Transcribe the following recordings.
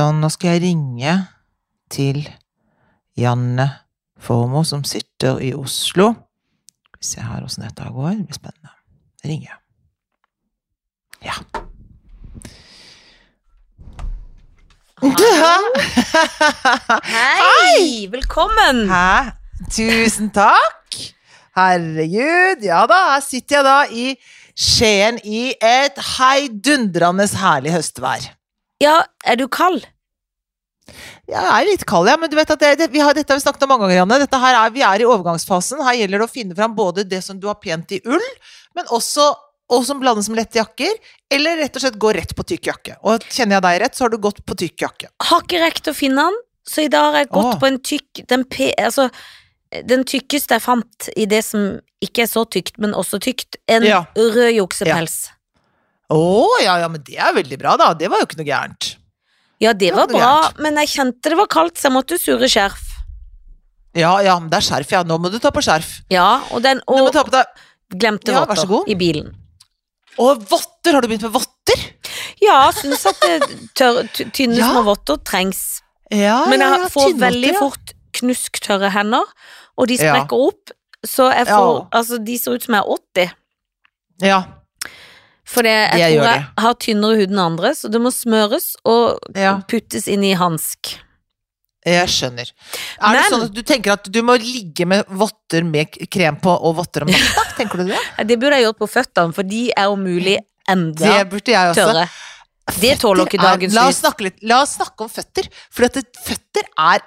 Så nå skal jeg ringe til Janne Formoe, som sitter i Oslo. Skal vi se her åssen dette går. Det blir spennende. Jeg ringer jeg. Ja. Hei! Velkommen! Hæ? Tusen takk! Herregud. Ja da, her sitter jeg da i Skien i et heidundrende herlig høstvær. Ja, er du kald? Jeg er litt kald, ja, men du vet at det, det, vi har, dette har vi snakket om mange ganger, Janne. Dette her er, vi er i overgangsfasen. Her gjelder det å finne fram både det som du har pent i ull, men også og som blandes med lette jakker, eller rett og slett gå rett på tykk jakke. Og kjenner jeg deg rett, så har du gått på tykk jakke. Har ikke rekt å finne den, så i dag har jeg gått Åh. på en tykk den, altså, den tykkeste jeg fant i det som ikke er så tykt, men også tykt. En Ja. rød juksepels. Å, ja, ja, men det er veldig bra, da. Det var jo ikke noe gærent. Ja, det var bra, men jeg kjente det var kaldt, så jeg måtte surre skjerf. Ja, ja, men det er skjerf, ja. Nå må du ta på skjerf. Ja, og den Du må Og ta på deg glemte Ja, vær så votter i bilen. Og votter! Har du begynt med votter? Ja, jeg syns at det tør, ty- tynne Ja. små votter trengs. Ja, Men ja, jeg ja, får tynnvotter, veldig ja. fort knusktørre hender, og de Ja. sprekker opp. Så jeg får, Ja. altså, de ser ut som jeg er 80. Ja, For jeg jeg tror jeg har tynnere hud enn andre, så det må smøres og Ja. puttes inn i hansk. jeg skjønner. Er det sånn at du tenker at du må ligge med votter med krem på og votter om natta? Tenker du det? Det burde jeg gjort på føttene, for de er om mulig enda Det burde jeg også. tørre. Det tåler ikke dagens lys. La oss snakke om føtter. For at føtter er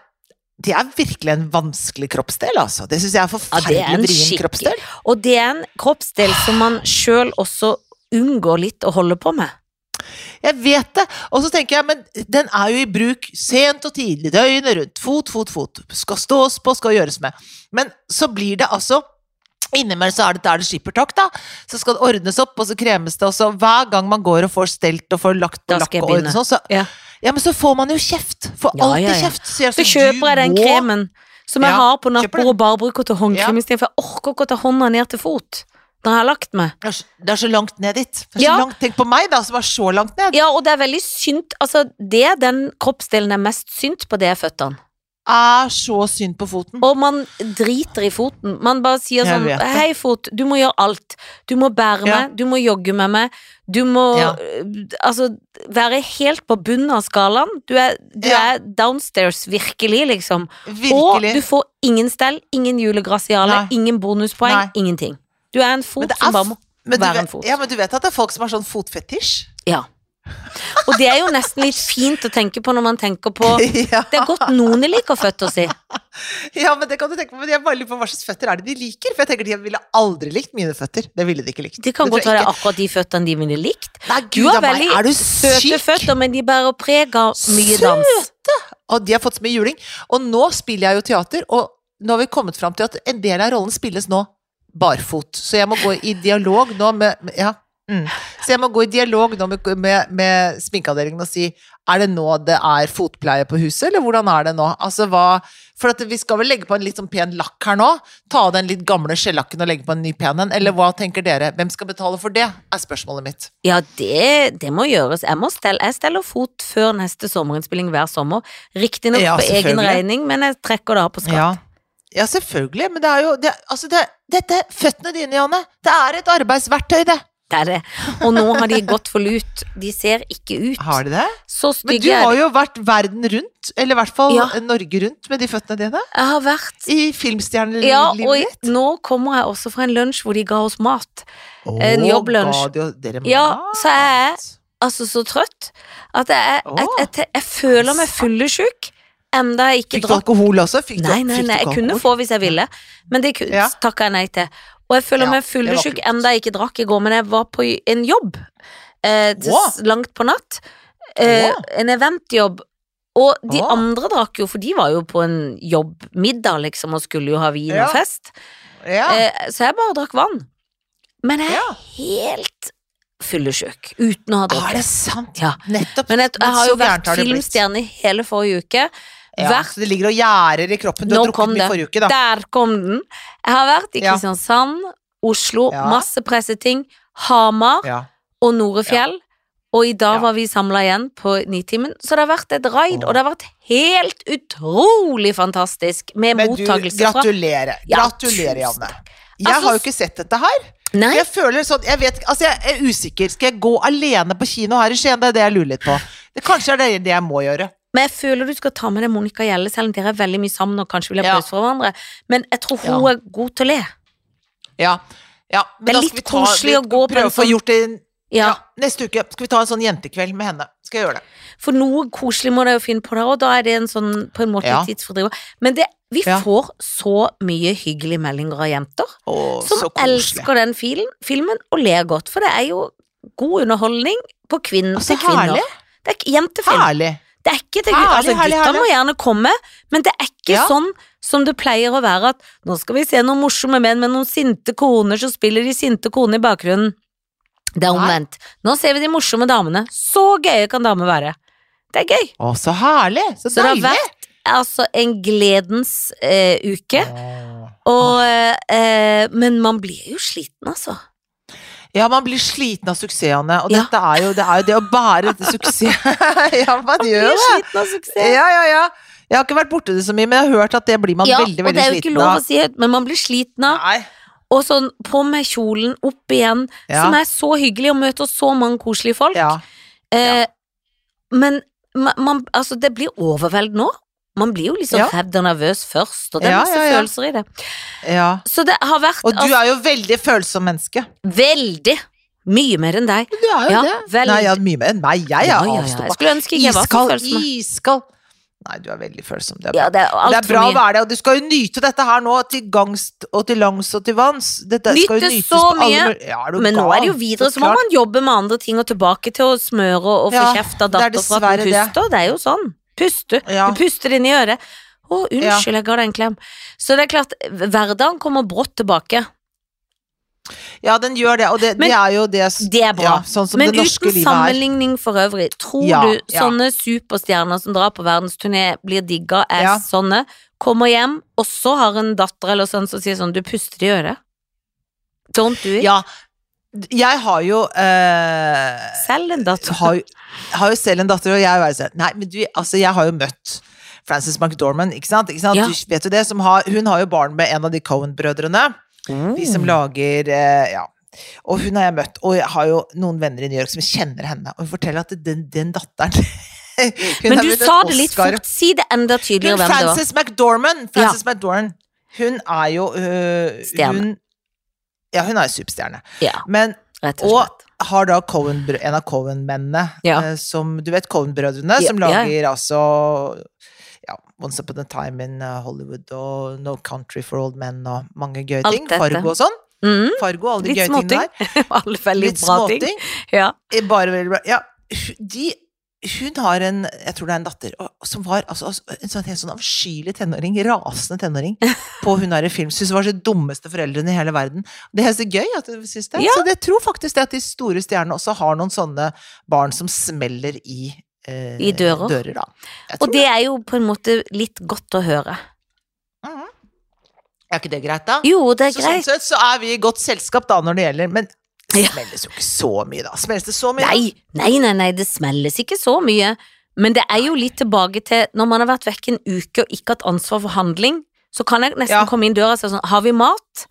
Det er virkelig en vanskelig kroppsdel, altså. Det syns jeg er forferdelig er vrien kroppsdel. Og det er en kroppsdel som man sjøl også unngår litt å holde på med. Jeg vet det. Og så tenker jeg, men den er jo i bruk sent og tidlig, døgnet rundt. Fot, fot, fot. Skal stås på, skal gjøres med. Men så blir det altså Innimellom så er det der det skippertak, da. Så skal det ordnes opp, og så kremes det, og så hver gang man går og får stelt og får lagt på lakk og ordnet sånn, så Ja. Ja, men så får man jo kjeft. Får Ja, alltid ja, kjeft. Så, jeg, Så kjøper jeg den kremen som jeg har på nattbordet og bare bruker til håndkrem istedenfor. Jeg orker ikke å ta hånda ned til fot når jeg har lagt meg. Det er, så- det er så langt ned dit. Ja. langt, tenk på meg, da, som er så langt ned. Ja, og det er veldig synd Altså, det den kroppsdelen er mest synd på, det er føttene. Er så synd på foten. Og man driter i foten. Man bare sier sånn. Hei, fot, du må gjøre alt. Du må bære Ja. meg, du må jogge med meg. Du må Ja. altså være helt på bunnen av skalaen. Du er, du er downstairs, virkelig, liksom. Og du får ingen stell, ingen julegrasiale, ingen bonuspoeng, Nei. ingenting. Du er en fot er som bare må du være en fot. ja, men du vet at det er folk som har sånn fotfetisj? Ja. Og det er jo nesten litt fint å tenke på når man tenker på ja. Det er godt noen liker føtter si. ja, men det kan du tenke på. Men jeg bare lurer på hva slags føtter er det de liker? For jeg tenker de ville aldri likt mine føtter. Det ville de ikke likt. Det kan godt være akkurat de føttene de ville likt. Nei, Du gud har meg, veldig er du Søte syk? føtter, men de bærer preg av mye dans. Søte! Og de har fått så mye juling. Og nå spiller jeg jo teater, og nå har vi kommet fram til at en del av rollen spilles nå barfot. Så jeg må gå i dialog nå med, med Ja. Mm. Så jeg må gå i dialog nå med, med, med sminkeavdelingen og si er det nå det er fotpleie på huset, eller hvordan er det nå? Altså hva For at vi skal vel legge på en litt sånn pen lakk her nå? Ta av den litt gamle skjellakken og legge på en ny pen en? Eller hva tenker dere? Hvem skal betale for det? Er spørsmålet mitt. Ja, det, det må gjøres. Jeg, må stelle, jeg steller fot før neste sommerinnspilling hver sommer. Riktignok Ja, på egen regning, men jeg trekker det av på skatt. Ja. Ja, selvfølgelig. Men det er jo det, Altså, det, dette Føttene dine, Janne, det er et arbeidsverktøy, det. Det er det. Og nå har de gått for lut. De ser ikke ut. Har de det? Så Men du er har jo vært verden rundt, eller i hvert fall Ja. Norge rundt, med de føttene dine. Jeg har vært I filmstjernelivet Ja, og ditt. nå kommer jeg også fra en lunsj hvor de ga oss mat. en Å, jobblunsj. de Ja, så jeg er altså så trøtt at jeg, jeg, jeg, jeg, føler meg fyllesyk. Enda jeg ikke Fikk du alkohol også? Fikk Nei, nei, nei, jeg kunne få hvis jeg ville, men det Ja. takka jeg nei til. Og jeg føler Ja, meg fyllesyk enda jeg ikke drakk i går, men jeg var på en jobb eh, Wow. langt på natt. Eh, Wow. En eventjobb. Og de Wow. andre drakk jo, for de var jo på en jobbmiddag, liksom, og skulle jo ha vin Ja. og fest. Ja. Eh, så jeg bare drakk vann. Men jeg er helt fyllesyk uten å ha er det drukket. sant? Ja. Nettopp. Men jeg, jeg har jo vært filmstjerne hele forrige uke. Ja, vært så det ligger og gjærer i kroppen. Du Nå har drukket mye forrige uke, da. Der kom den. Jeg har vært i Kristiansand, Oslo, masse presseting, Hamar og Norefjell. Og i dag var vi samla igjen på Nitimen, så det har vært et raid, oh. og det har vært helt utrolig fantastisk med Men du, mottakelse fra gratulerer. Ja, gratulerer, Janne. Jeg Altså, har jo ikke sett dette her. Nei, Jeg føler sånn, jeg vet, altså jeg er usikker. Skal jeg gå alene på kino her i Skien? Det er det jeg lurer litt på. Det, kanskje er det det jeg må gjøre. Men jeg føler du skal ta med deg Monica Gjelle, selv om dere er veldig mye sammen og kanskje vil ha Ja. pause fra hverandre. Men jeg tror hun Ja. er god til å le. Ja. ja men Det er litt koselig å gå på en sånn- gjort det Ja, ja. Neste uke skal vi ta en sånn jentekveld med henne. Skal jeg gjøre det. For noe koselig må dere jo finne på der, og da er det en sånn på en måte Ja. tidsfordriver. Men det, vi Ja. får så mye hyggelige meldinger av jenter Å, som elsker den filen, filmen og ler godt, for det er jo god underholdning på kvinn, altså, til kvinner. herlig. Det er jentefilm. Herlig. Det er ikke til Herlig, altså, herlig, herlig. må gjerne komme, men det er ikke Ja. sånn som det pleier å være at nå skal vi se noen morsomme menn med noen sinte koner, så spiller de sinte konene i bakgrunnen. Det er omvendt. Nå ser vi de morsomme damene. Så gøye kan damer være. Det er gøy. Å, så herlig. Så, Så det har vært altså en gledens eh, uke. Åh. Og, eh, eh, men man blir jo sliten, altså. Ja, man blir sliten av suksessene, og Ja. dette er jo det, er jo det å bære suksess Ja, man Man gjør blir det. sliten av suksess. Ja, ja, ja. Jeg har ikke vært borti det så mye, men jeg har hørt at det blir man Ja, veldig, sliten av Ja, og det er jo ikke lov å si men man blir sliten av. Nei. Og sånn på med kjolen opp igjen, Ja. som er så hyggelig, og møter så mange koselige folk. Ja. Eh, men man, altså, det blir overveldende nå. Man blir jo liksom Ja. redd og nervøs først, og det er masse ja, ja. følelser i det. ja. Så det har vært Og du altså, er jo veldig følsom menneske. veldig mye mer enn deg. Du er jo det. veldig. Nei, ja, mye mer enn meg. Jeg er så Iskald, iskald. Nei, du er veldig følsom. Det er bra. Ja, det er det er bra å være det, og du skal jo nyte dette her nå til gangs og til langs og til vanns. Dette skal jo nytes så på alle mye, Ja, du Men nå er det jo videre, så må man jobbe med andre ting og tilbake til å smøre og, og få Ja, kjeft av er datter for at hun puster. Det er jo sånn. Puste. Ja. Du puster inn i øret. Å, unnskyld, jeg ga deg en klem. Så det er klart, hverdagen kommer brått tilbake. Ja, den gjør det, og det, Men det er jo det Det er bra. Ja, sånn som Men uten sammenligning for øvrig, tror Ja, du sånne superstjerner som drar på verdensturné, blir digga, er sånne, kommer hjem, og så har en datter eller sånn som sier sånn, du puster i øret? Don't do it. Ja, jeg har jo eh, Selv en datter. har, har jo selv en datter, og jeg sånn Nei, men du, altså, jeg har jo møtt Frances McDormand, ikke sant? Ikke sant? Ja. Du vet jo det, som har, hun har jo barn med en av de Cohen-brødrene. De som Mm. lager eh, Ja. Og hun har jeg møtt, og jeg har jo noen venner i New York som kjenner henne, og hun forteller at den, den datteren Men du sa det litt fort, si det enda tydeligere hvem det var. Frances McDormand, Frances McDormand, hun er jo øh, Stjerne. Hun, ja, hun er jo superstjerne. Ja, Men rett og og har da Cohen, en av Cohen-mennene, Ja. eh, som Du vet Cohen-brødrene, som lager altså ja, Once Upon a Time in uh, Hollywood og No Country for Old Men og mange gøye ting. Fargo og sånn. Mm. Fargo, alle de Litt gøye tingene der. Litt bra ting. Ja. Eh, Bare veldig bra. Ja, de hun har en jeg tror det er en datter som var altså, altså, en sånn, helt sånn avskyelig tenåring, rasende tenåring, på hun er i film. Syns hun var de dummeste foreldrene i hele verden. Det er så gøy at du syns det. Ja. Så jeg tror faktisk det at de store stjernene også har noen sånne barn som smeller i, eh, I dører. da. Og det er jo på en måte litt godt å høre. Mhm. Er ikke det greit, da? Jo, det er så sånn sett så er vi i godt selskap da når det gjelder, men det smelles jo ikke så mye, da. Smelles det så mye? Nei, nei, nei, nei, det smelles ikke så mye. Men det er jo litt tilbake til når man har vært vekk en uke og ikke hatt ansvar for handling, så kan jeg nesten Ja. komme inn døra og si sånn Har vi mat?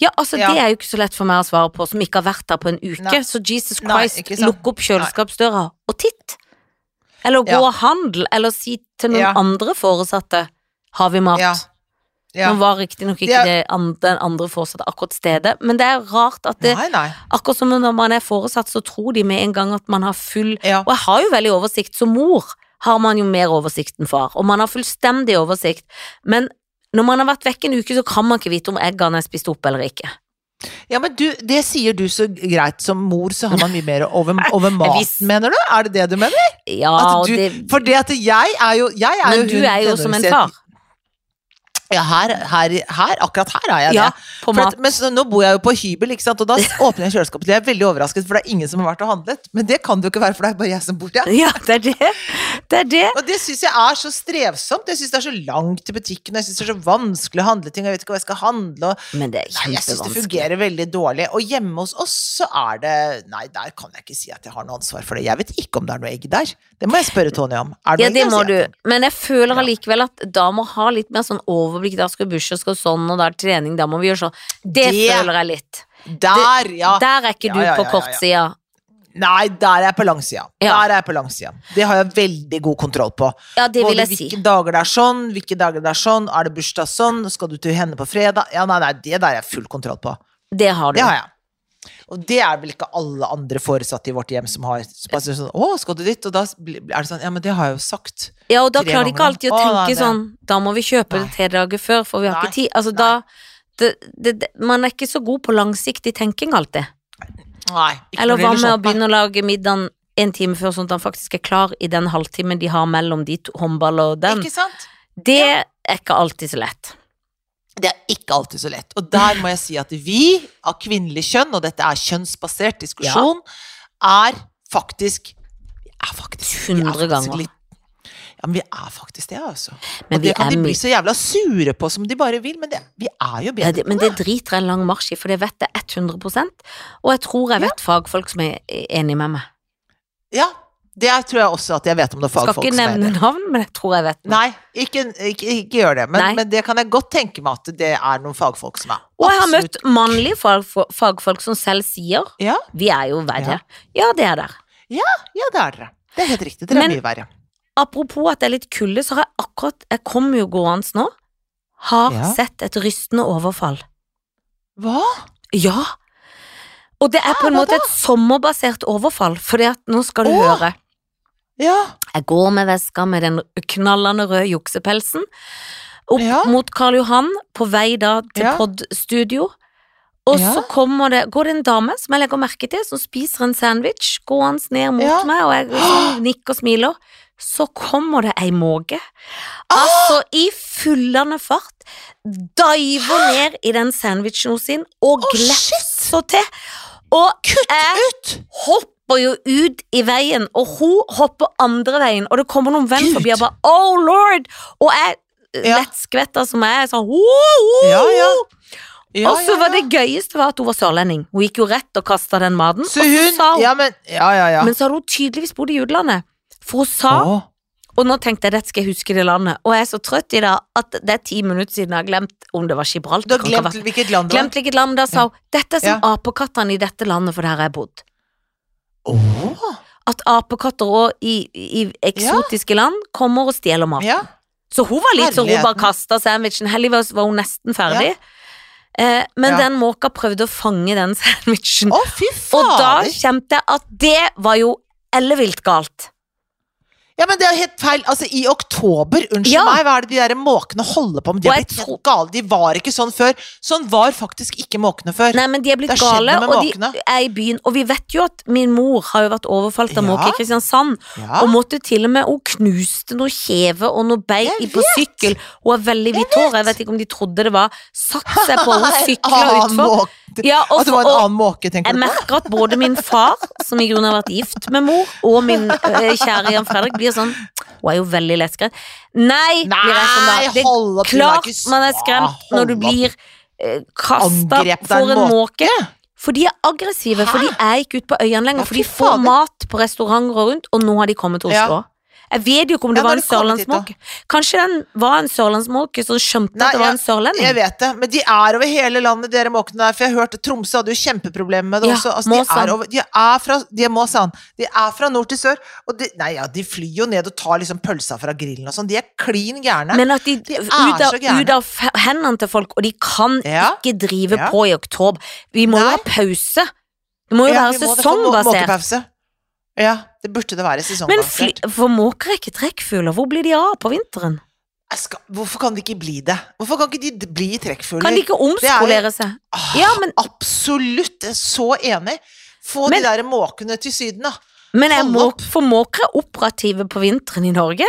Ja, altså Ja. det er jo ikke så lett for meg å svare på, som ikke har vært der på en uke. Nei. Så Jesus Christ, nei, lukk opp kjøleskapsdøra og titt. Eller gå Ja. og handle, eller si til noen andre foresatte Har vi mat? Ja. Ja. Nå var riktignok ikke er- det andre, den andre foresatte akkurat stedet, men det er rart at det Nei, nei. Akkurat som når man er foresatt, så tror de med en gang at man har full Ja. Og jeg har jo veldig oversikt, som mor har man jo mer oversikt enn far, og man har fullstendig oversikt. Men når man har vært vekk en uke, så kan man ikke vite om eggene er spist opp eller ikke. Ja, men du, det sier du så greit. Som mor så har man mye mer over, over mat, mener du? Er det det du mener? Ja, du, det for det at jeg er jo jeg er Men jo du hun er jo som en far. Ja, her, her, her, akkurat her er jeg Ja, det. at, men så, nå bor jeg jo på hybel, ikke sant? og da åpner jeg kjøleskapet. Jeg er veldig overrasket, for det er ingen som har vært og handlet. Men det kan det jo ikke være, for det er bare jeg som bor der. Ja, det er det. Det er det. Og det syns jeg er så strevsomt. Jeg syns det er så langt til butikken, jeg syns det er så vanskelig å handle ting, jeg vet ikke hva jeg skal handle, og Men det er Nei, jeg syns det fungerer veldig dårlig. Og hjemme hos oss så er det Nei, der kan jeg ikke si at jeg har noe ansvar for det. Jeg vet ikke om det er noe egg der. Det må jeg spørre Tony om. Er det Ja, noe det egg må jeg du. Men jeg føler allikevel at da må ha litt mer sånn overblikk. Da skal Bush og skal sånn, og da er trening, da må vi gjøre sånn. Det, Det- føler jeg litt. Der, ja. Der er ikke du ja, ja, på kortsida. Nei, der er jeg på langsida. Ja. Der er jeg på langsida. Det har jeg veldig god kontroll på. Ja, det vil Både jeg si. hvilke dager det er sånn, hvilke dager det er sånn, er det bursdag sånn, skal du til henne på fredag? Ja, nei, nei, det der er jeg full kontroll på. Det har du. Det har jeg. Og det er vel ikke alle andre foresatte i vårt hjem som har bare sånn Å, skal du dit? Og da er det sånn Ja, men det har jeg jo sagt. Ja, og da klarer de ikke alltid å Å, tenke nei, sånn Da må vi kjøpe Nei. det tre dager før, for vi har Nei, ikke tid. Altså da det, det, det, Man er ikke så god på langsiktig tenking alltid. Nei. Eller hva med med å begynne å lage middagen en time før, sånn at han faktisk er klar i den halvtimen de har mellom de to håndball og den. Ikke sant? Det er ikke alltid så lett. Det er ikke alltid så lett. Og der må jeg si at vi, av kvinnelig kjønn, og dette er kjønnsbasert diskusjon, er faktisk er faktisk er 100 ganger. litt- Ja, men vi er faktisk det, altså. Men og det kan de bli så jævla sure på som de bare vil, men det, vi er jo Ja, bedre det, men det driter en lang marsj i, for det vet jeg 100% Og jeg tror jeg vet fagfolk som er enig med meg. Ja, det tror jeg også at jeg vet om noen er fagfolk ikke som er nevne navn, men jeg tror jeg vet noe. Nei, ikke, ikke, ikke gjør det. Men, men det kan jeg godt tenke meg at det er noen fagfolk som er. Og jeg har møtt mannlige fag, fagfolk som selv sier Ja, Vi er jo verre. Ja, det er dere. ja, det er dere. Det er helt riktig. Dere er mye verre. Apropos at det er litt kulde, så har jeg akkurat Jeg kommer jo gående nå. Har Ja. sett et rystende overfall. Hva? Ja. Og det er på en Hæ, måte et sommerbasert overfall, fordi at nå skal du Åh. høre. Ja. Jeg går med veska med den knallende røde juksepelsen opp Ja. mot Karl Johan, på vei da til Ja. podstudio. Og Ja. så kommer det, går det en dame som jeg legger merke til, som spiser en sandwich, gående ned mot meg, og jeg liksom nikker og smiler. Så kommer det ei måke. Ah! Altså i fullende fart. Diver ned i den sandwichen sin og oh, glefser til. Og Kutt jeg ut! hopper jo ut i veien, og hun hopper andre veien, og det kommer noen venn forbi og bare Oh lord! Og jeg, Ja. lettskvetta som jeg er, sånn «Woo, woo, Ja, ja. Ja, Og så var det gøyeste var at hun var sørlending. Hun gikk jo rett og kasta den maten. Så og så sa hun, Ja, men Ja, ja, ja. Men så hadde hun tydeligvis bodd i utlandet. For hun sa, Å. og nå tenkte jeg dette skal jeg huske det landet, og jeg er så trøtt i dag at det er ti minutter siden jeg har glemt om det var Gibraltar. Du har glemt hvilket land det var? Glemt hvilket land, da sa hun dette er som Ja. apekattene i dette landet, for der har jeg bodd. Åh. At apekatter òg i, i eksotiske land kommer og stjeler mat. Ja. Så hun var litt sånn, hun bare kasta sandwichen. Heldigvis var hun nesten ferdig. Eh, men Ja. den måka prøvde å fange den sandwichen. Å, og da kjente jeg at det var jo ellevilt galt. Ja, men det er jo helt feil. Altså, i oktober, unnskyld Ja. meg, hva er det de der måkene holder på med? De er blitt helt gale. De var ikke sånn før. Sånn var faktisk ikke måkene før. Nei, men de er blitt gale, og måkene. de er i byen. Og vi vet jo at min mor har jo vært overfalt av Ja. måke i Kristiansand. Ja. Og måtte til og med Hun knuste noe kjeve og noe bein i på sykkel. Hun har veldig hvitt hår, jeg vet ikke om de trodde det var Satt seg på, henne, En sykla utfor. Ja, og, At det var en annen måke, tenker Jeg du på? merker at både min far, som i grunnen har vært gift med mor, og min øh, kjære Jan Fredrik blir sånn Hun er jo veldig lettskremt. Nei, blir jeg sånn da. Nei, Det hold er Klart man er skremt når du blir eh, kasta for en måke. For de er aggressive, for de er ikke ute på øyene lenger. For de får mat på restauranter og rundt, og nå har de kommet til Ja. Jeg vet jo ikke om det Ja, var en sørlandsmåke. Kanskje den var en sørlandsmåke som skjønte Nei, at det var en sørlending. Jeg vet det, men de er over hele landet, dere måkene der. For jeg hørte Tromsø hadde jo kjempeproblemer med det Ja, også. Altså, de, er over, de er fra De er Måsan. De er fra nord til sør. Og de, nei, ja, de flyr jo ned og tar liksom pølsa fra grillen og sånn. De er klin gærne. Men at de, De er ut, av, så gærne. ut av hendene til folk, og de kan Ja. ikke drive på i oktober. Vi må jo ha pause. Det må jo være sesongbasert. Ja, det burde det være Men sesongbasert. for måker er ikke trekkfugler. Hvor blir de av på vinteren? Skal, hvorfor kan de ikke bli det? Hvorfor kan ikke de bli trekkfugler? Kan de ikke omskolere seg? Ah, Ja, men- Absolutt! Jeg er så enig. Få Men- de der måkene til Syden, da. Men er må, for måker er operative på vinteren i Norge?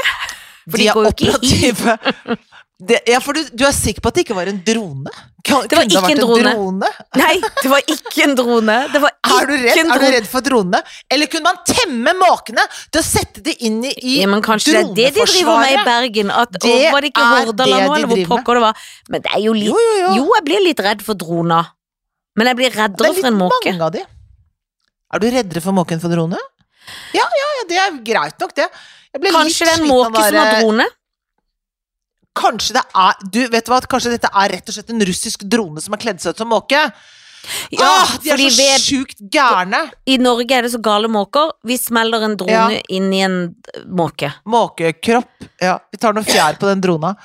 For de, de er operative. Det, ja, for du, du er sikker på at det ikke var en drone? Kan, Det var ikke ikke en vært drone. Nei, det var ikke en drone. Det var Er du, redd? en er du drone. redd for dronene? Eller kunne man temme måkene til å sette det inn i, i Ja, men kanskje det er det de driver med i? Bergen? At, Det og var det ikke er Hordaland nå, eller hvor pokker det var? Men det er jo litt Jo, jo, jo. Jo, jeg blir litt redd for droner. Men jeg blir Det er reddere litt for en måke. mange av de. Er du reddere for måke enn for drone? Ja, ja, ja, det er greit nok, det. Litt Kanskje det er en måke som har drone? Kanskje det er Du, vet du hva, kanskje dette er rett og slett en russisk drone som har kledd seg ut som måke? Ja, ah, de er så ved, sjukt gærne! i Norge er det så gale måker. Vi smeller en drone Ja. inn i en måke. Måkekropp. Ja, vi tar noen fjær på den drona.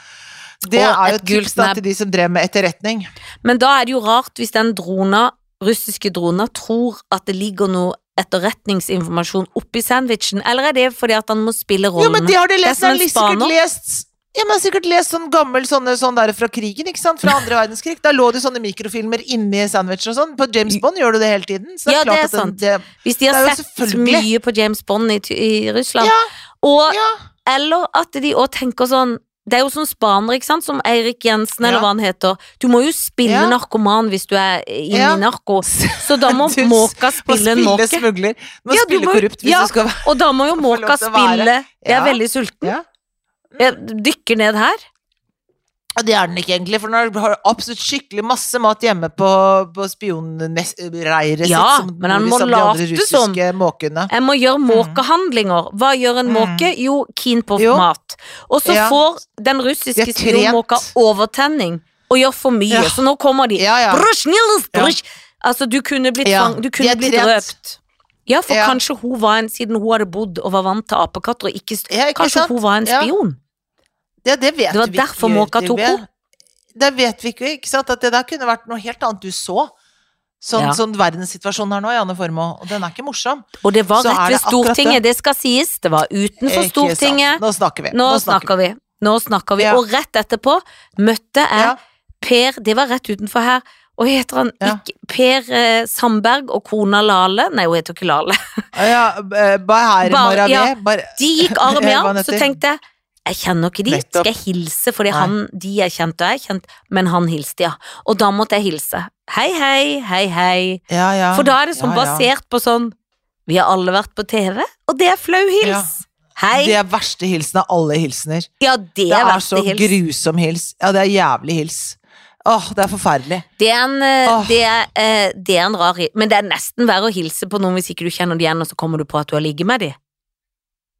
Det Og er jo et tips til de som drev med etterretning. Men da er det jo rart hvis den drona, russiske drona, tror at det ligger noe etterretningsinformasjon oppi sandwichen, eller er det fordi at han må spille rollen? Jo, men de har de Det er som en spaner. lest ja, men har sikkert lest sånn gammel sånne, sånn der fra krigen, ikke sant? Fra andre verdenskrig. Da lå det sånne mikrofilmer inni sandwicher og sånn. På James Bond gjør du det hele tiden. Så Ja, klart det er sant. Det, Hvis de har Det er sett mye på James Bond i, i Russland, Ja. og, ja. eller at de òg tenker sånn det er jo sånn spaner, ikke sant, som Eirik Jensen, eller Ja. hva han heter. Du må jo spille Ja. narkoman hvis du er inne Ja. i narko, så da må måka spille en spille måke. smugler. Må Ja, du spille korrupt hvis ja. du skal være Og da må jo måka spille Jeg er Ja. veldig sulten. Jeg dykker ned her. Og Det er den ikke egentlig, for den du har absolutt skikkelig masse mat hjemme på, på spionreiret Ja, sitt, som men han må som late russiske måkene. Jeg må gjøre måkehandlinger. Hva gjør en Mm. måke? Jo, keen på Jo. mat. Og så Ja. får den russiske spionmåka overtenning og gjør for mye, Ja. så nå kommer de. Ja. Altså, du kunne blitt, fang, du kunne blitt røpt. Ja, for kanskje hun var en Siden hun hadde bodd og var vant til apekatter og ikke ikke Kanskje sant? hun var en spion? Det, det vet Det var derfor måka tok Det- henne. Det vet vi ikke, ikke sant? At det der kunne vært noe helt annet du så. Sånn, Ja. sånn verdenssituasjonen her nå, Janne Formoe, og den er ikke morsom. Og det var Så rett ved det Stortinget, det. det skal sies. Det var utenfor Ikke. Stortinget. Nå snakker vi. Nå snakker vi. Nå snakker vi. Ja. Og rett etterpå møtte jeg Ja. Per, det var rett utenfor her, og heter han Ja. ikke Per eh, Sandberg og kona Lale? Nei, hun heter ikke Lale. Ja, eh, Bare- Maravé. ja. De gikk arm i arm, så tenkte jeg jeg kjenner ikke de, Nettopp. skal jeg hilse fordi Nei. han, de er kjent og jeg er kjent, men han hilste, ja. Og da måtte jeg hilse. Hei, hei, hei, hei. Ja, ja. For da er det sånn Ja, basert på sånn Vi har alle vært på TV, og det er flau hils. Ja. Hei. Det er verste hilsen av alle hilsener. ja, det er, Det er så hils. grusom hils. Ja, det er jævlig hils. Åh, det er forferdelig. Det er, en, eh, det, er, eh, det er en rar hilsen Men det er nesten verre å hilse på noen hvis ikke du kjenner de igjen, og så kommer du på at du har ligget med de.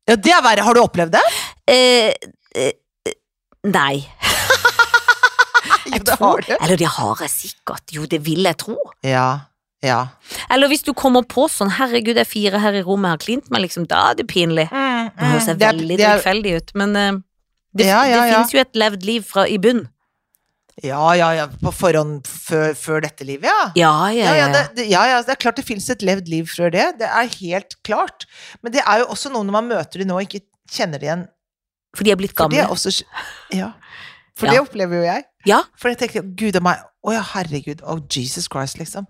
Ja, det er verre. Har du opplevd det? Eh, eh, eh, nei. Har du. Eller det har jeg sikkert. Jo, det vil jeg tro. Ja. Ja. Eller hvis du kommer på sånn 'herregud, det er fire her i rommet, jeg har klint meg', liksom, da er det pinlig. Mm, mm. Det høres veldig er- ut, men uh, det, Ja, ja, det finnes jo et levd liv fra, i bunn. Ja, ja, ja. På forhånd før, før dette livet, ja. Ja, ja, Ja, ja. ja, det, det, det er klart det finnes et levd liv før det. Det er helt klart. Men det er jo også noe når man møter de nå og ikke kjenner det igjen. For de er blitt For det gamle. er også Ja. For Ja. det opplever jo jeg. Ja. For jeg tenker gud a meg, å ja, herregud, oh Jesus Christ, liksom.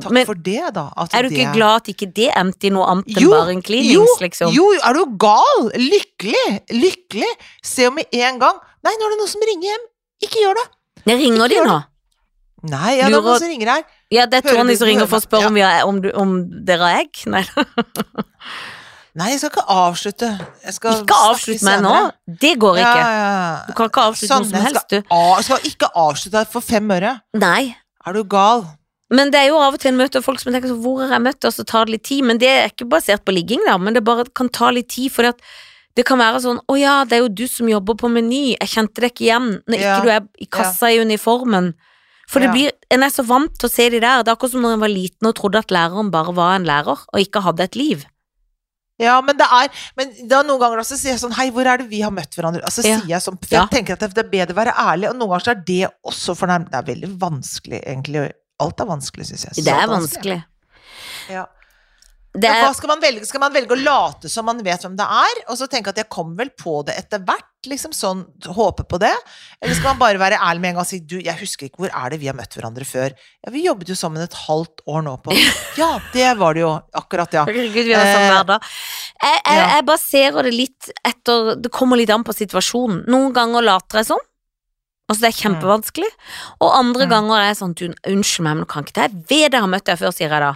Takk Men for det, da. Er du det- ikke glad at ikke det endte i noe annet enn bare en klinings, liksom? Jo, er du gal? Lykkelig! Lykkelig! Se om med en gang Nei, nå er det noen som ringer hjem. Ikke gjør det! Jeg ringer Ikke de nå? Nei, ja, det er noen som ringer her. Ja, det er Tony som ringer for å spørre om, om, om dere har egg. Nei, Nei, jeg skal ikke avslutte. Jeg skal ikke avslutt meg nå. Det går Ja, ikke. ja. Du kan ikke avslutte noe som helst, du. jeg skal ikke avslutte deg for fem øre. Nei. Er du gal? Men det er jo av og til en møte av folk som tenker sånn, hvor har jeg møtt, og så tar det litt tid. Men det er ikke basert på ligging, da, men det bare kan ta litt tid, for det kan være sånn, å ja, det er jo du som jobber på Meny, jeg kjente deg ikke igjen når Ja. ikke du er i kassa i uniformen. For det blir, en er så vant til å se de der, det er akkurat som når en var liten og trodde at læreren bare var en lærer, og ikke hadde et liv. Ja, men det er Men da noen ganger også sier jeg sånn Hei, hvor er det vi har møtt hverandre? Altså Ja. sier jeg sånn For Ja. jeg tenker at det er bedre å være ærlig, og noen ganger så er det også fornærmende. Det er veldig vanskelig, egentlig. Alt er vanskelig, syns jeg. Det er er vanskelig. Ja. Det er, hva skal man velge? Skal man velge å late som man vet hvem det er, og så tenke at jeg kommer vel på det etter hvert? Liksom sånn, håpe på det? Eller skal man bare være ærlig med en gang og si du, jeg husker ikke, hvor er det vi har møtt hverandre før? Ja, vi jobbet jo sammen et halvt år nå på Ja, det var det jo. Akkurat, ja. Herregud, vi har samme hver dag. Jeg, jeg, ja. jeg baserer det litt etter Det kommer litt an på situasjonen. Noen ganger later jeg sånn. Altså, det er kjempevanskelig. Og andre Mm. ganger er jeg sånn, du, unnskyld meg, men kan ikke det? Jeg vet jeg har møtt deg før, sier jeg da.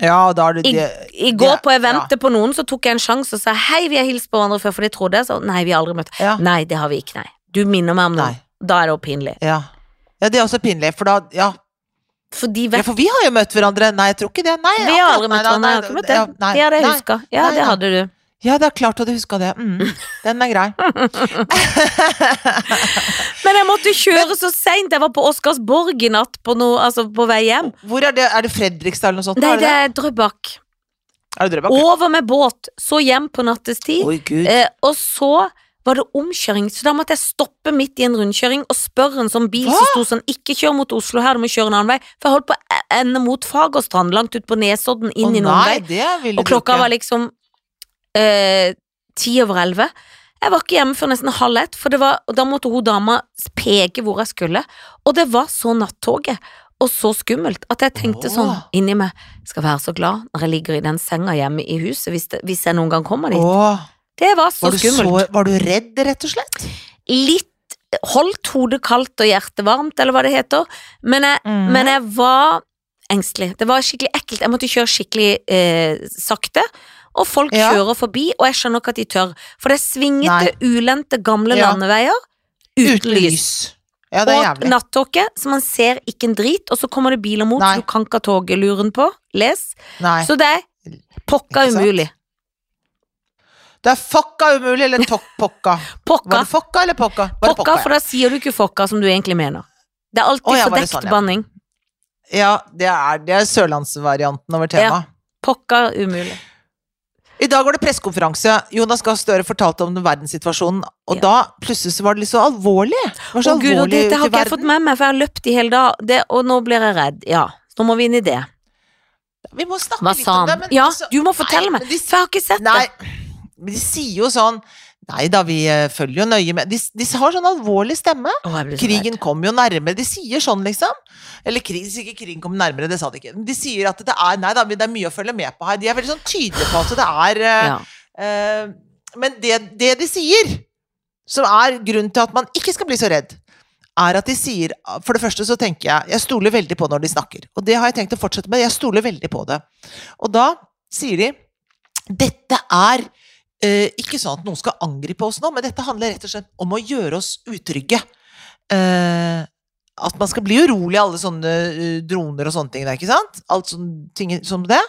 Ja, da er det I, det I går det- på eventet på noen, så tok jeg en sjanse og sa hei, vi har hilst på hverandre før, for de trodde jeg. Så nei, vi har aldri møtt. Ja. Nei, det har vi ikke, nei. Du minner meg om noe. Nei. Da er det jo pinlig. Ja. ja, det er også pinlig, for da Ja, For de ja for vi har jo møtt hverandre. Nei, jeg tror ikke det. Nei, Vi har aldri møtt hverandre. nei, det. ja, Det hadde jeg huska. Ja, det hadde du. Ja, det er klart at du huska det. Mm. Den er grei. Men jeg måtte kjøre så seint. Jeg var på Oscarsborg i natt på, noe, altså på vei hjem. Hvor er det? Er det Fredrikstad eller noe sånt? Nei, er det det er Drøbak. Er det Drøbak? Over med båt, så hjem på nattestid. Oi. Eh, og så var det omkjøring, så da måtte jeg stoppe midt i en rundkjøring og spørre en sånn bil Hva? som sto sånn Ikke kjør mot Oslo her, du må kjøre en annen vei. For jeg holdt på å ende mot Fagerstrand, langt ut på Nesodden, inn Å i noen nei, vei. Og klokka var liksom eh, ti over elleve. Jeg var ikke hjemme før nesten halv ett, for det var, da måtte hun dama peke hvor jeg skulle. Og det var så nattoget, og så skummelt, at jeg tenkte Åh. sånn inni meg Skal være så glad når jeg ligger i den senga hjemme i huset, hvis, det, hvis jeg noen gang kommer dit. Åh, Det var så var, skummelt. så, var du redd, rett og slett? Litt Holdt hodet kaldt og hjertet varmt, eller hva det heter, men jeg, mm. men jeg var engstelig. Det var skikkelig ekkelt. Jeg måtte kjøre skikkelig eh, sakte. Og folk Ja. kjører forbi, og jeg skjønner ikke at de tør. For det er svingete, ulendte, gamle Ja. landeveier uten, lys. Ja, det Og nattåke, så man ser ikke en drit, og så kommer det biler mot, Nei. så du kan ikke ha togluren på. Les. Nei. Så det er pokka umulig. Det er fokka umulig, eller tok pokka. Pokka. Var det fokka eller pokka? Var pokka, Pokka, ja. for da sier du ikke fokka som du egentlig mener. Det er alltid oh, ja, fordekt sånn, ja. banning. ja. ja, det er, det er sørlandsvarianten over temaet. Pokka umulig. I dag var det pressekonferanse. Jonas Gahr Støre fortalte om den verdenssituasjonen, og Ja. da plutselig så var det litt så alvorlig. Det var så Å gud, og dette har ikke jeg fått med meg, for jeg har løpt i hele dag, det, og nå blir jeg redd. Ja, nå må vi inn i det. Vi må snakke litt om det, men Ja, altså- du må fortelle Nei, meg, de- for jeg har ikke sett Nei, det. men de sier jo sånn Nei da, vi eh, følger jo nøye med. De, de har sånn alvorlig stemme. Å, så Krigen kom jo nærmere. De sier sånn, liksom. Eller krig, ikke krigen kom nærmere, det sa de ikke. De sier at det er Nei da, det er mye å følge med på her. De er veldig sånn tydelige på at det er eh, Ja. uh, Men det, det de sier, som er grunnen til at man ikke skal bli så redd, er at de sier For det første så tenker jeg Jeg stoler veldig på når de snakker. Og det har jeg tenkt å fortsette med. Jeg stoler veldig på det. Og da sier de Dette er eh, ikke sånn at noen skal angripe oss nå, men dette handler rett og slett om å gjøre oss utrygge. Eh, at man skal bli urolig av alle sånne eh, droner og sånne ting. der, ikke sant? Alt sånne ting som det.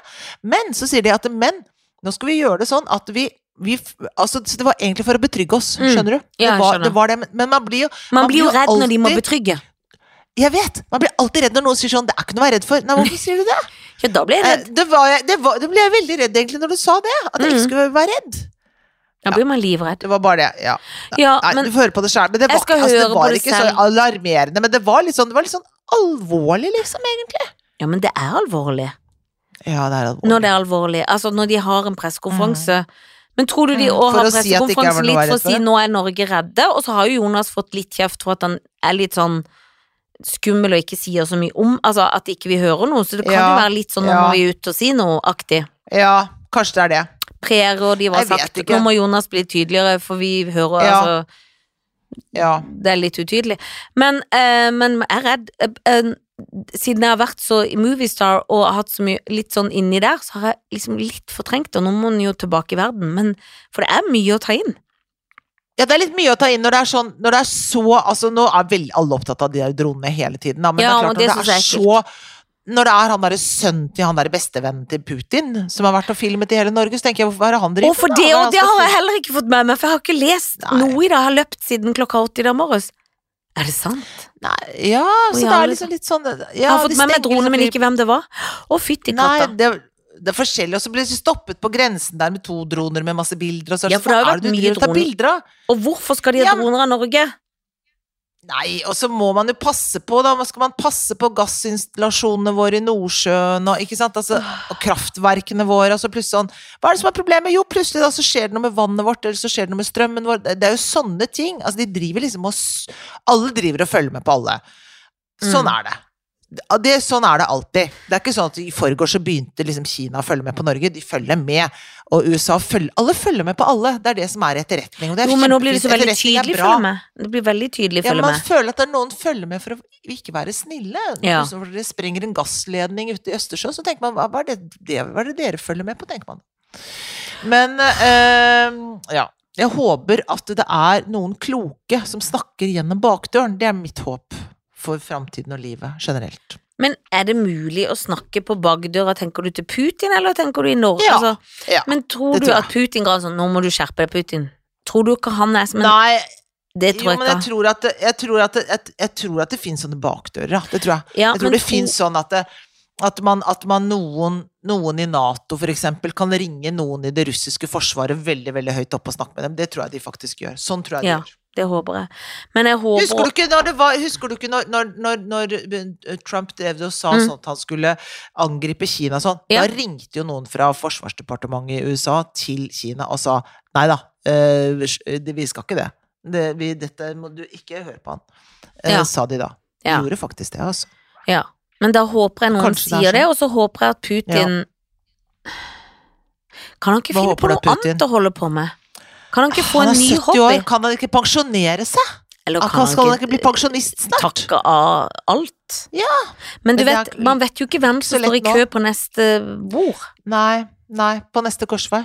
Men så sier de at men, nå skal vi gjøre det sånn at vi, vi altså, så Det var egentlig for å betrygge oss, Mm. skjønner du? Ja, det, var, skjønner. det var det, men- man blir jo Man blir jo redd når de må betrygge. Jeg vet! Man blir alltid redd når noen sier sånn 'Det er ikke noe å være redd for'. Nei, hvorfor sier du det? Ja, da blir jeg Eh, redd. Det, var jeg, det, var, det ble jeg veldig redd egentlig når du sa det. At jeg ikke Mm. skulle være redd. Da blir man livredd. Det var bare det. Ja. Ja, Nei, men du får høre på det sjøl. Men det var, ikke- altså, det var ikke så alarmerende. Men det var litt sånn, det var litt sånn alvorlig, liksom, egentlig. Ja, men det er alvorlig. Ja, det er alvorlig. Når det er alvorlig. Altså, når de har en pressekonferanse. Men tror du de Mm, òg mm. har pressekonferanse si litt for å si 'nå er Norge redde', og så har jo Jonas fått litt kjeft for at han er litt sånn skummel og ikke sier så mye om Altså at ikke vi hører noe, så det kan Ja, jo være litt sånn 'nå må vi ut og si noe'-aktig. Ja, kanskje det er det. Prerådgiver og de var sagt. 'nå må Jonas bli tydeligere', for vi hører Ja. altså Ja. Det er litt utydelig. Men, eh, men jeg er redd eh, eh, Siden jeg har vært så i Moviestar og hatt så mye litt sånn inni der, så har jeg liksom litt fortrengt og Nå må den jo tilbake i verden, men For det er mye å ta inn. Ja, det er litt mye å ta inn når det er sånn Når det er så Altså, nå er vel alle opptatt av de der dronene hele tiden, da, men Ja, det er klart det når det er så Når det er han derre sønnen til han derre bestevennen til Putin som har vært og filmet i hele Norge, så tenker jeg hvorfor er det han driver med, det, og det har jeg heller ikke fått med meg, for jeg har ikke lest Nei. noe i det. Jeg har løpt siden klokka åtte i dag morges. Er det sant? Nei, ja, så det er liksom. litt sånn ja, jeg har fått med meg drone, men liksom ikke hvem det var. Å, fytti Nei, katta. det, det er forskjellig, og så blir de stoppet på grensen der med to droner med masse bilder, og så Ja, for det har jo sånn, vært mye droner. Og hvorfor skal de ha Ja, droner av Norge? Nei, og så må man jo passe på, da. Hva skal man passe på gassinstallasjonene våre i Nordsjøen og, ikke sant? Altså, og kraftverkene våre. Altså plutselig sånn Hva er det som er problemet? Jo, plutselig da så skjer det noe med vannet vårt, eller så skjer det noe med strømmen vår. Det er jo sånne ting. Altså, de driver liksom og Alle driver og følger med på alle. Sånn Mm. er det. Det, sånn er det alltid. Det er ikke sånn at i forgårs så begynte liksom Kina å følge med på Norge. De følger med. Og USA følger Alle følger med på alle. Det er det som er etterretning. Og det er Jo, men nå blir det så veldig tydelig følge med. Det blir veldig tydelig Ja, følge man med. føler at det er noen følger med for å ikke være snille. Ja. Når det sprenger en gassledning ute i Østersjøen, så tenker man hva er det, det, hva er det dere følger med på, tenker man. Men øh, ja. Jeg håper at det er noen kloke som snakker gjennom bakdøren. Det er mitt håp for framtiden og livet generelt. Men er det mulig å snakke på bakdøra, tenker du til Putin, eller tenker du i Norge? Ja, Altså, ja, men tror du tror at Putin ga sånn 'nå må du skjerpe deg, Putin'? Tror du ikke han er som en Nei, Det tror jo, jeg men jeg tror at det, jeg tror at det, jeg, jeg tror at det finnes sånne bakdører. Det tror jeg. Ja, jeg tror det tro- finnes sånn at, det, at, man, at man noen, noen i Nato for eksempel kan ringe noen i det russiske forsvaret veldig veldig høyt opp og snakke med dem. Det tror jeg de faktisk gjør. Sånn tror jeg de Ja. gjør. Det håper jeg. Men jeg håper Husker du ikke når det var Husker du ikke når, når, når, når Trump drev og sa Mm. sånn at han skulle angripe Kina sånn? Ja. Da ringte jo noen fra forsvarsdepartementet i USA til Kina og sa nei da, eh, vi skal ikke det. det vi, dette må du ikke høre på han. Eh, Ja. Sa de da. De Ja. gjorde faktisk det, altså. Ja. Men da håper jeg noen Kanskje er sier det, sånn. og så håper jeg at Putin Kan han ikke Hva finne på noe annet å holde på med? Kan han ikke få Han en er ny 70 hobby? år, kan han ikke pensjonere seg? Eller Han kan, skal han ikke bli pensjonist snart? takke av alt? Ja. Men du vet, er man vet jo ikke hvem som står i kø på neste bord. Nei, nei, på neste korsvei.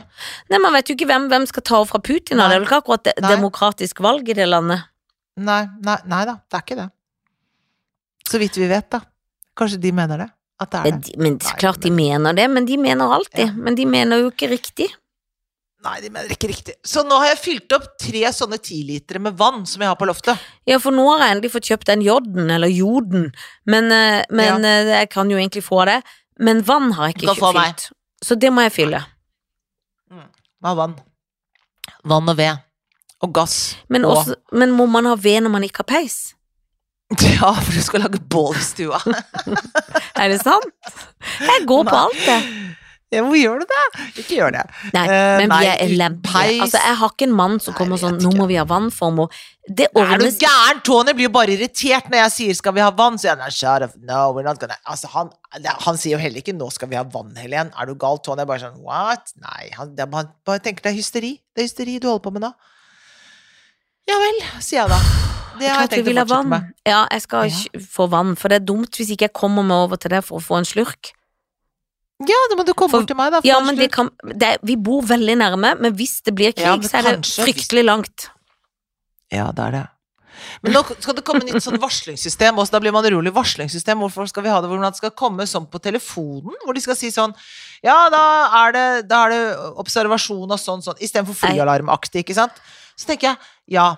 Nei, Man vet jo ikke hvem, hvem skal ta over fra Putin, Nei. det er vel ikke akkurat Nei. demokratisk valg i det landet. Nei, nei, nei da, det er ikke det. Så vidt vi vet, da. Kanskje de mener det? At det er det? de, men klart de mener det, men de mener alltid. Ja. Men de mener jo ikke riktig. Nei, de mener ikke riktig. Så nå har jeg fylt opp tre sånne tilitere med vann som jeg har på loftet. Ja, for nå har jeg endelig fått kjøpt den joden, eller joden, men, eh, men ja. jeg kan jo egentlig få det. Men vann har jeg ikke fylt, meg. Så det må jeg fylle. Hva er vann? Vann og ved. Og gass. Men, og også, men må man ha ved når man ikke har peis? Ja, for du skal lage bål i stua. Er det sant? Jeg går på alt, det. Ja, hvor gjør du det? Ikke gjør det. Nei, Eh, men nei, vi er elendige. Altså, jeg har ikke en mann som kommer jeg sånn 'nå må vi ha vannformer'. Det Er du gæren? Tony blir jo bare irritert når jeg sier 'skal vi ha vann', så sier shut up, no, we're not gonna Altså, han, han sier jo heller ikke 'nå skal vi ha vann', Helen. Er du gal, Tony? Jeg bare sånn what? Nei, han, er- han bare tenker det er hysteri. Det er hysteri du holder på med nå. Ja vel, sier jeg da. Det har jeg Klart tenkt å fortsette med. Ja, jeg skal Ja. få vann, for det er dumt hvis ikke jeg kommer meg over til det for å få en slurk. Ja, da må du komme For- bort til meg, da. Ja, men det kan det, Vi bor veldig nærme, men hvis det blir krig, Ja, så er det fryktelig langt. Ja, det er det. Men nå skal det komme nytt sånn varslingssystem også, da blir man urolig. Varslingssystem, hvorfor skal vi ha det? Hvordan det skal komme sånn på telefonen? Hvor de skal si sånn Ja, da er det, da er det observasjon og sånn, sånn. Istedenfor flyalarmaktig, ikke sant? Så tenker jeg, ja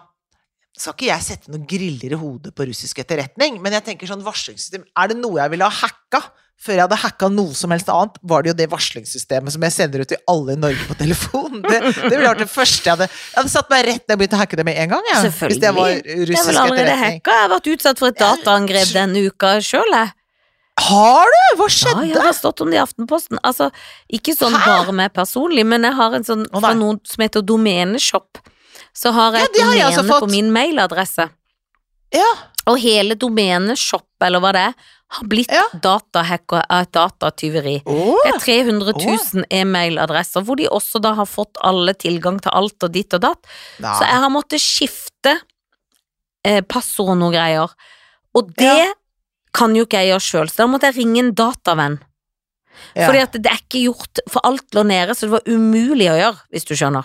skal ikke jeg sette noen griller i hodet på russisk etterretning, men jeg tenker sånn varslingssystem Er det noe jeg ville ha hacka? Før jeg hadde hacka noe som helst annet, var det jo det varslingssystemet som jeg sender ut til alle i Norge på telefon. Det, det ville vært det første jeg hadde Jeg hadde satt meg rett ned og begynt å hacke det med en gang, Ja. Selvfølgelig. Det var Jeg vil allerede hacka. Jeg har vært utsatt for et dataangrep denne uka sjøl, jeg. Har du? Hva skjedde? Ja, jeg har stått om det i Aftenposten. Altså, ikke sånn Hæ? bare meg personlig, men jeg har en sånn oh, fra noen som heter Domeneshop. Så har jeg Ja, et domene jeg domene på min mailadresse. Ja. Og hele domenet shop, eller hva det er, har blitt Ja. datahacka av et datatyveri. Oh. Det er 300 000 e-mailadresser, hvor de også da har fått alle tilgang til alt og ditt og datt. Da. Så jeg har måttet skifte eh, passord og noe greier. Og det Ja. kan jo ikke jeg gjøre sjøl, så da måtte jeg ringe en datavenn. Ja. Fordi at det er ikke gjort, for alt lå nede, så det var umulig å gjøre, hvis du skjønner.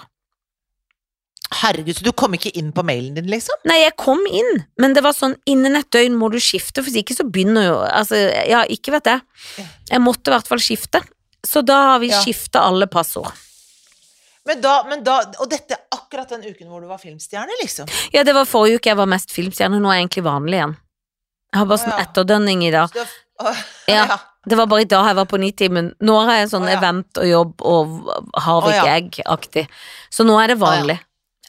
Herregud, så du kom ikke inn på mailen din, liksom? Nei, jeg kom inn, men det var sånn innen et døgn må du skifte, for ikke så begynner jo Altså, ja, ikke vet jeg. Jeg måtte i hvert fall skifte. Så da har vi Ja. skifta alle passord. Men da, men da, og dette er akkurat den uken hvor du var filmstjerne, liksom? Ja, det var forrige uke jeg var mest filmstjerne, nå er jeg egentlig vanlig igjen. Jeg har bare sånn etterdønning i dag. Det- Ja. ja. Det var bare i dag jeg var på Nitimen. Nå har jeg sånn event og jobb og Harvik ikke. Egg-aktig. Så nå er det vanlig.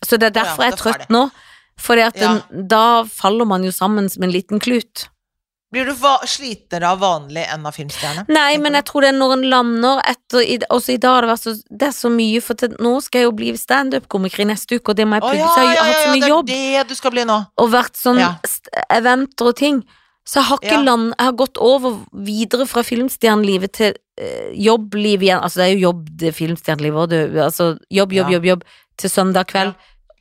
Så det er ja, derfor jeg er trøtt nå. At Ja. da faller man jo sammen som en liten klut. Blir du slitere av vanlig enn av filmstjerne? Nei, men jeg tror det er når en lander etter Også i dag har det vært så Det er så mye, for til, nå skal jeg jo bli standup-komiker i neste uke, og det må jeg ja, så jeg har hatt så mye jobb. det er det du skal bli nå. og vært sånn eventer og ting. Så jeg har ikke land, jeg har gått over videre fra filmstjernelivet til eh, jobbliv igjen. Altså, det er jo jobb, det filmstjernelivet òg, altså jobb, jobb, jobb, jobb til søndag kveld.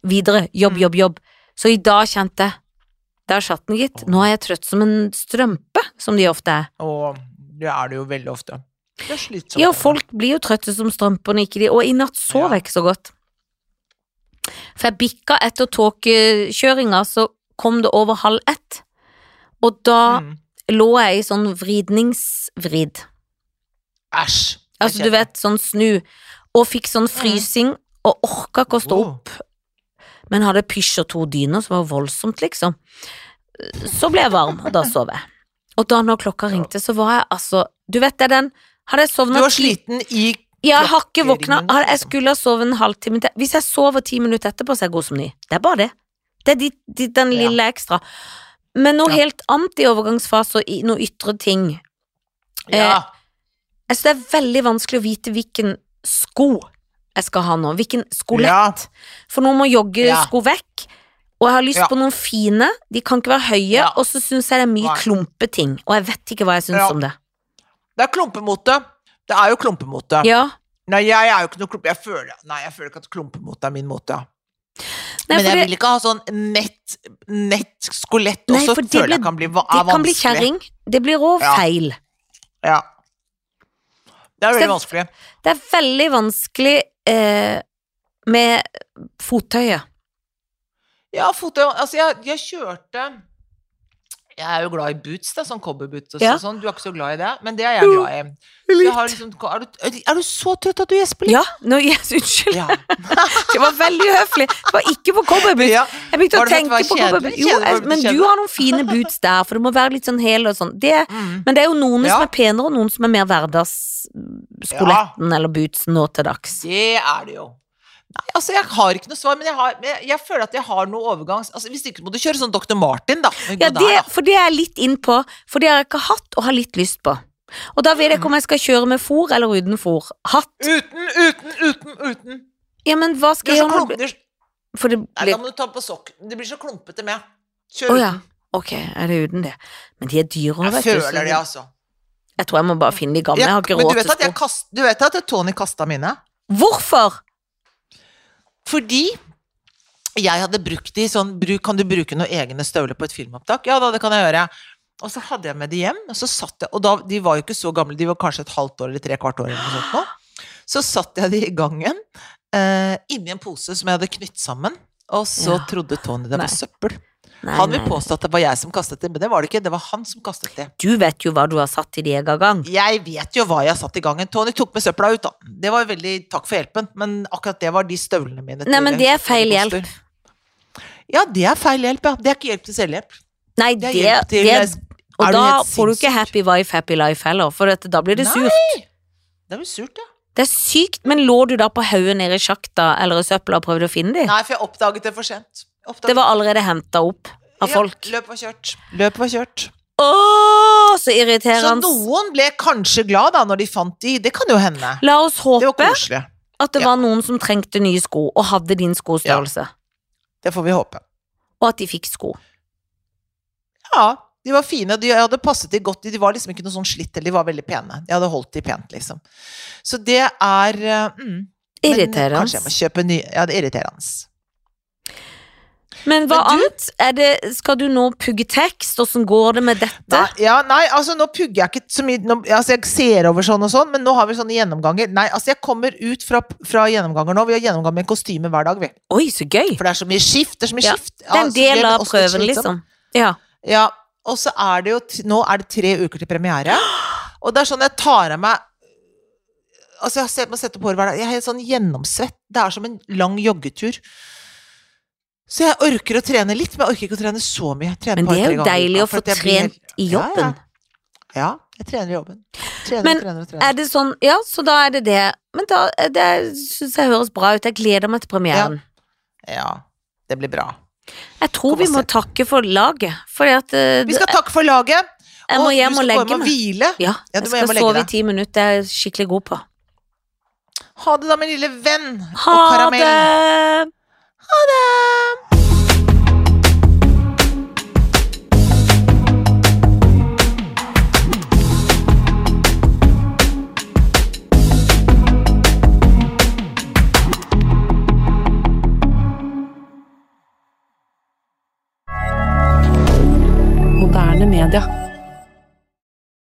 Videre, jobb, Mm. jobb, jobb. Så i dag kjente jeg Der satt den, gitt. Nå er jeg trøtt som en strømpe, som de ofte er. Og det er det jo veldig ofte. Det er slitsomt. Ja, folk blir jo trøtte som strømper når ikke de Og i natt sov jeg ikke så godt. For jeg bikka etter tåkekjøringa, så kom det over halv ett. Og da Mm. lå jeg i sånn vridningsvrid. Æsj. Altså, du vet, sånn snu. Og fikk sånn frysing, og orka ikke å stå opp. Men hadde pysj og to dyner, som var voldsomt, liksom. Så ble jeg varm, og da sov jeg. Og da når klokka ringte, så var jeg altså Du vet det, den Hadde jeg Du var sliten i Ja, jeg har ikke våkna. Jeg skulle ha sovet en halvtime til. Hvis jeg sover ti minutter etterpå, så er jeg god som ny. Det er bare det. Det er de, de, den Ja. lille ekstra. Men noe Ja. helt annet i overgangsfaser, i noe ytre ting. Ja. Jeg synes det er veldig vanskelig å vite hvilken sko jeg skal ha nå. Hvilken skolett. Ja. For nå må joggesko vekk. Og jeg har lyst Ja. på noen fine. De kan ikke være høye. Ja. Og så syns jeg det er mye Nei. klumpeting. Og jeg vet ikke hva jeg syns Ja. om det. Det er klumpemote. Det er jo klumpemote. Ja. Nei, jeg er jo ikke noe klumpe... Jeg føler, nei, jeg føler ikke at klumpemote er min måte. Nei, Men jeg det- vil ikke ha sånn nett, nett skolett Nei, for det føler blir- jeg kan bli vanskelig. Det kan bli kjerring. Det blir òg Ja. feil. Ja. Det er veldig vanskelig. Det er veldig vanskelig eh, med fottøyet. Ja, fottøyet. Altså, jeg, jeg kjørte Jeg er jo glad i boots, da, sånn cowboyboots og Ja. sånn. Du er ikke så glad i det, men det er jeg glad i. Liksom, er, du, er du så trøtt at du gjesper litt? Ja, No, yes, unnskyld. Ja. Det var veldig høflig. Det var ikke på cowboyboots. ja. Jeg begynte å tenke på cowboyboots. Jo, jeg, men du har noen fine boots der, for det må være litt sånn hel og sånn. Det, Mm. men det er jo noen som er penere, og noen som er mer hverdagsskoletten eller bootsen nå til dags. Det er det jo. Nei, altså jeg har ikke noe svar, men jeg, har, jeg, jeg føler at jeg har noe overgangs... Altså Hvis ikke må du kjøre sånn Dr. Martin, da. Ja, det, der, da. for det er jeg litt inn på, for det har jeg ikke hatt og har litt lyst på. Og da vet jeg ikke om jeg skal kjøre med fôr eller uten fôr. Hatt. Uten, uten, uten, uten. Ja, men hva skal jeg gjøre når For det det nei, da må du ta på sokk. Det blir så klumpete med. Kjør ja. uten. Ok, er det uten det? Men de er dyre vet du. Jeg føler det, altså. Jeg tror jeg må bare finne de gamle. Jeg har ikke men du råd vet, til at jeg sko. kast, du vet at Tony kasta mine? Hvorfor? Fordi jeg hadde brukt de sånn Kan du bruke noen egne støvler på et filmopptak? Ja da, det kan jeg gjøre. Og så hadde jeg med de hjem, og så satt jeg Og da, de var jo ikke så gamle, de var kanskje et halvt år eller tre kvart år eller noe sånt nå. Så satt jeg de i gangen, eh, inni en pose som jeg hadde knytt sammen. Og så Ja. trodde Tony det Nei. var søppel. Nei, Han vil nei. påstå at det var jeg som kastet det, men det var det ikke. Det var han som kastet det. Du vet jo hva du har satt i din gang. Jeg vet jo hva jeg har satt i gangen. Tony tok med søpla ut, da. Det var veldig takk for hjelpen, men akkurat det var de støvlene mine. Nei, men det er feil hjelp. Ja, det er feil hjelp, ja. Det er ikke hjelp til selvhjelp. Nei, Det det, er til det Og Er da får du ikke happy wife, happy life heller, for da blir det Nei. surt. Det blir surt, ja. Det er sykt, men lå du da på haugen nede i sjakta eller i søpla og prøvde å finne dem? Nei, for jeg oppdaget det for sent. Oppdaget- Det var allerede henta opp av folk. Ja, løpet var kjørt. Løpet var kjørt. Åh, så irriterende. Så noen ble kanskje glad da når de fant de. Det kan jo hende. La oss håpe det at det Ja. var noen som trengte nye sko, og hadde din skostørrelse. Det får vi håpe. Og at de fikk sko. Ja, de var fine. De hadde passet de godt. De var liksom ikke noe sånn slitt, de var veldig pene. De hadde holdt de pent, liksom. Så det er eh, mm, Irriterende. Kanskje jeg må kjøpe nye Ja, det er irriterende. Men hva Men du- annet? Det, skal du nå pugge tekst? Åssen går det med dette? Nei, ja, nei, altså nå pugger jeg ikke så mye nå, Altså jeg ser over sånn og sånn, men nå har vi sånne gjennomganger. Nei, altså jeg kommer ut fra, fra gjennomganger nå. Vi har gjennomgang med kostyme hver dag, vi. Oi, så gøy! For det er så mye skift. Det er så mye Ja, skift. Det er en så det del av prøven, liksom. Ja. Ja, og så er det jo Nå er det tre uker til premiere. Og det er sånn jeg tar av meg Altså, jeg har sett meg sette på håret hver dag. Jeg er helt sånn gjennomsvett. Det er som en lang joggetur. Så jeg orker å trene litt, men jeg orker ikke å trene så mye. Men det er jo deilig å få trent helt- i jobben. Ja, ja. jeg trener i jobben. Trener, Men trener, trener. Er det sånn Ja, så da er det det. Men da Det syns jeg høres bra ut. Jeg gleder meg til premieren. Ja, det blir bra. Jeg tror vi må takke for laget, at eh, Vi skal takke for laget. jeg må hjem du og skal gå legge hjem og meg. hvile. Ja, Ja, jeg skal og sove i ti minutter. Det er jeg skikkelig god på. Ha det da, min lille venn. og Ha karamell. det! Ha det! moderne media.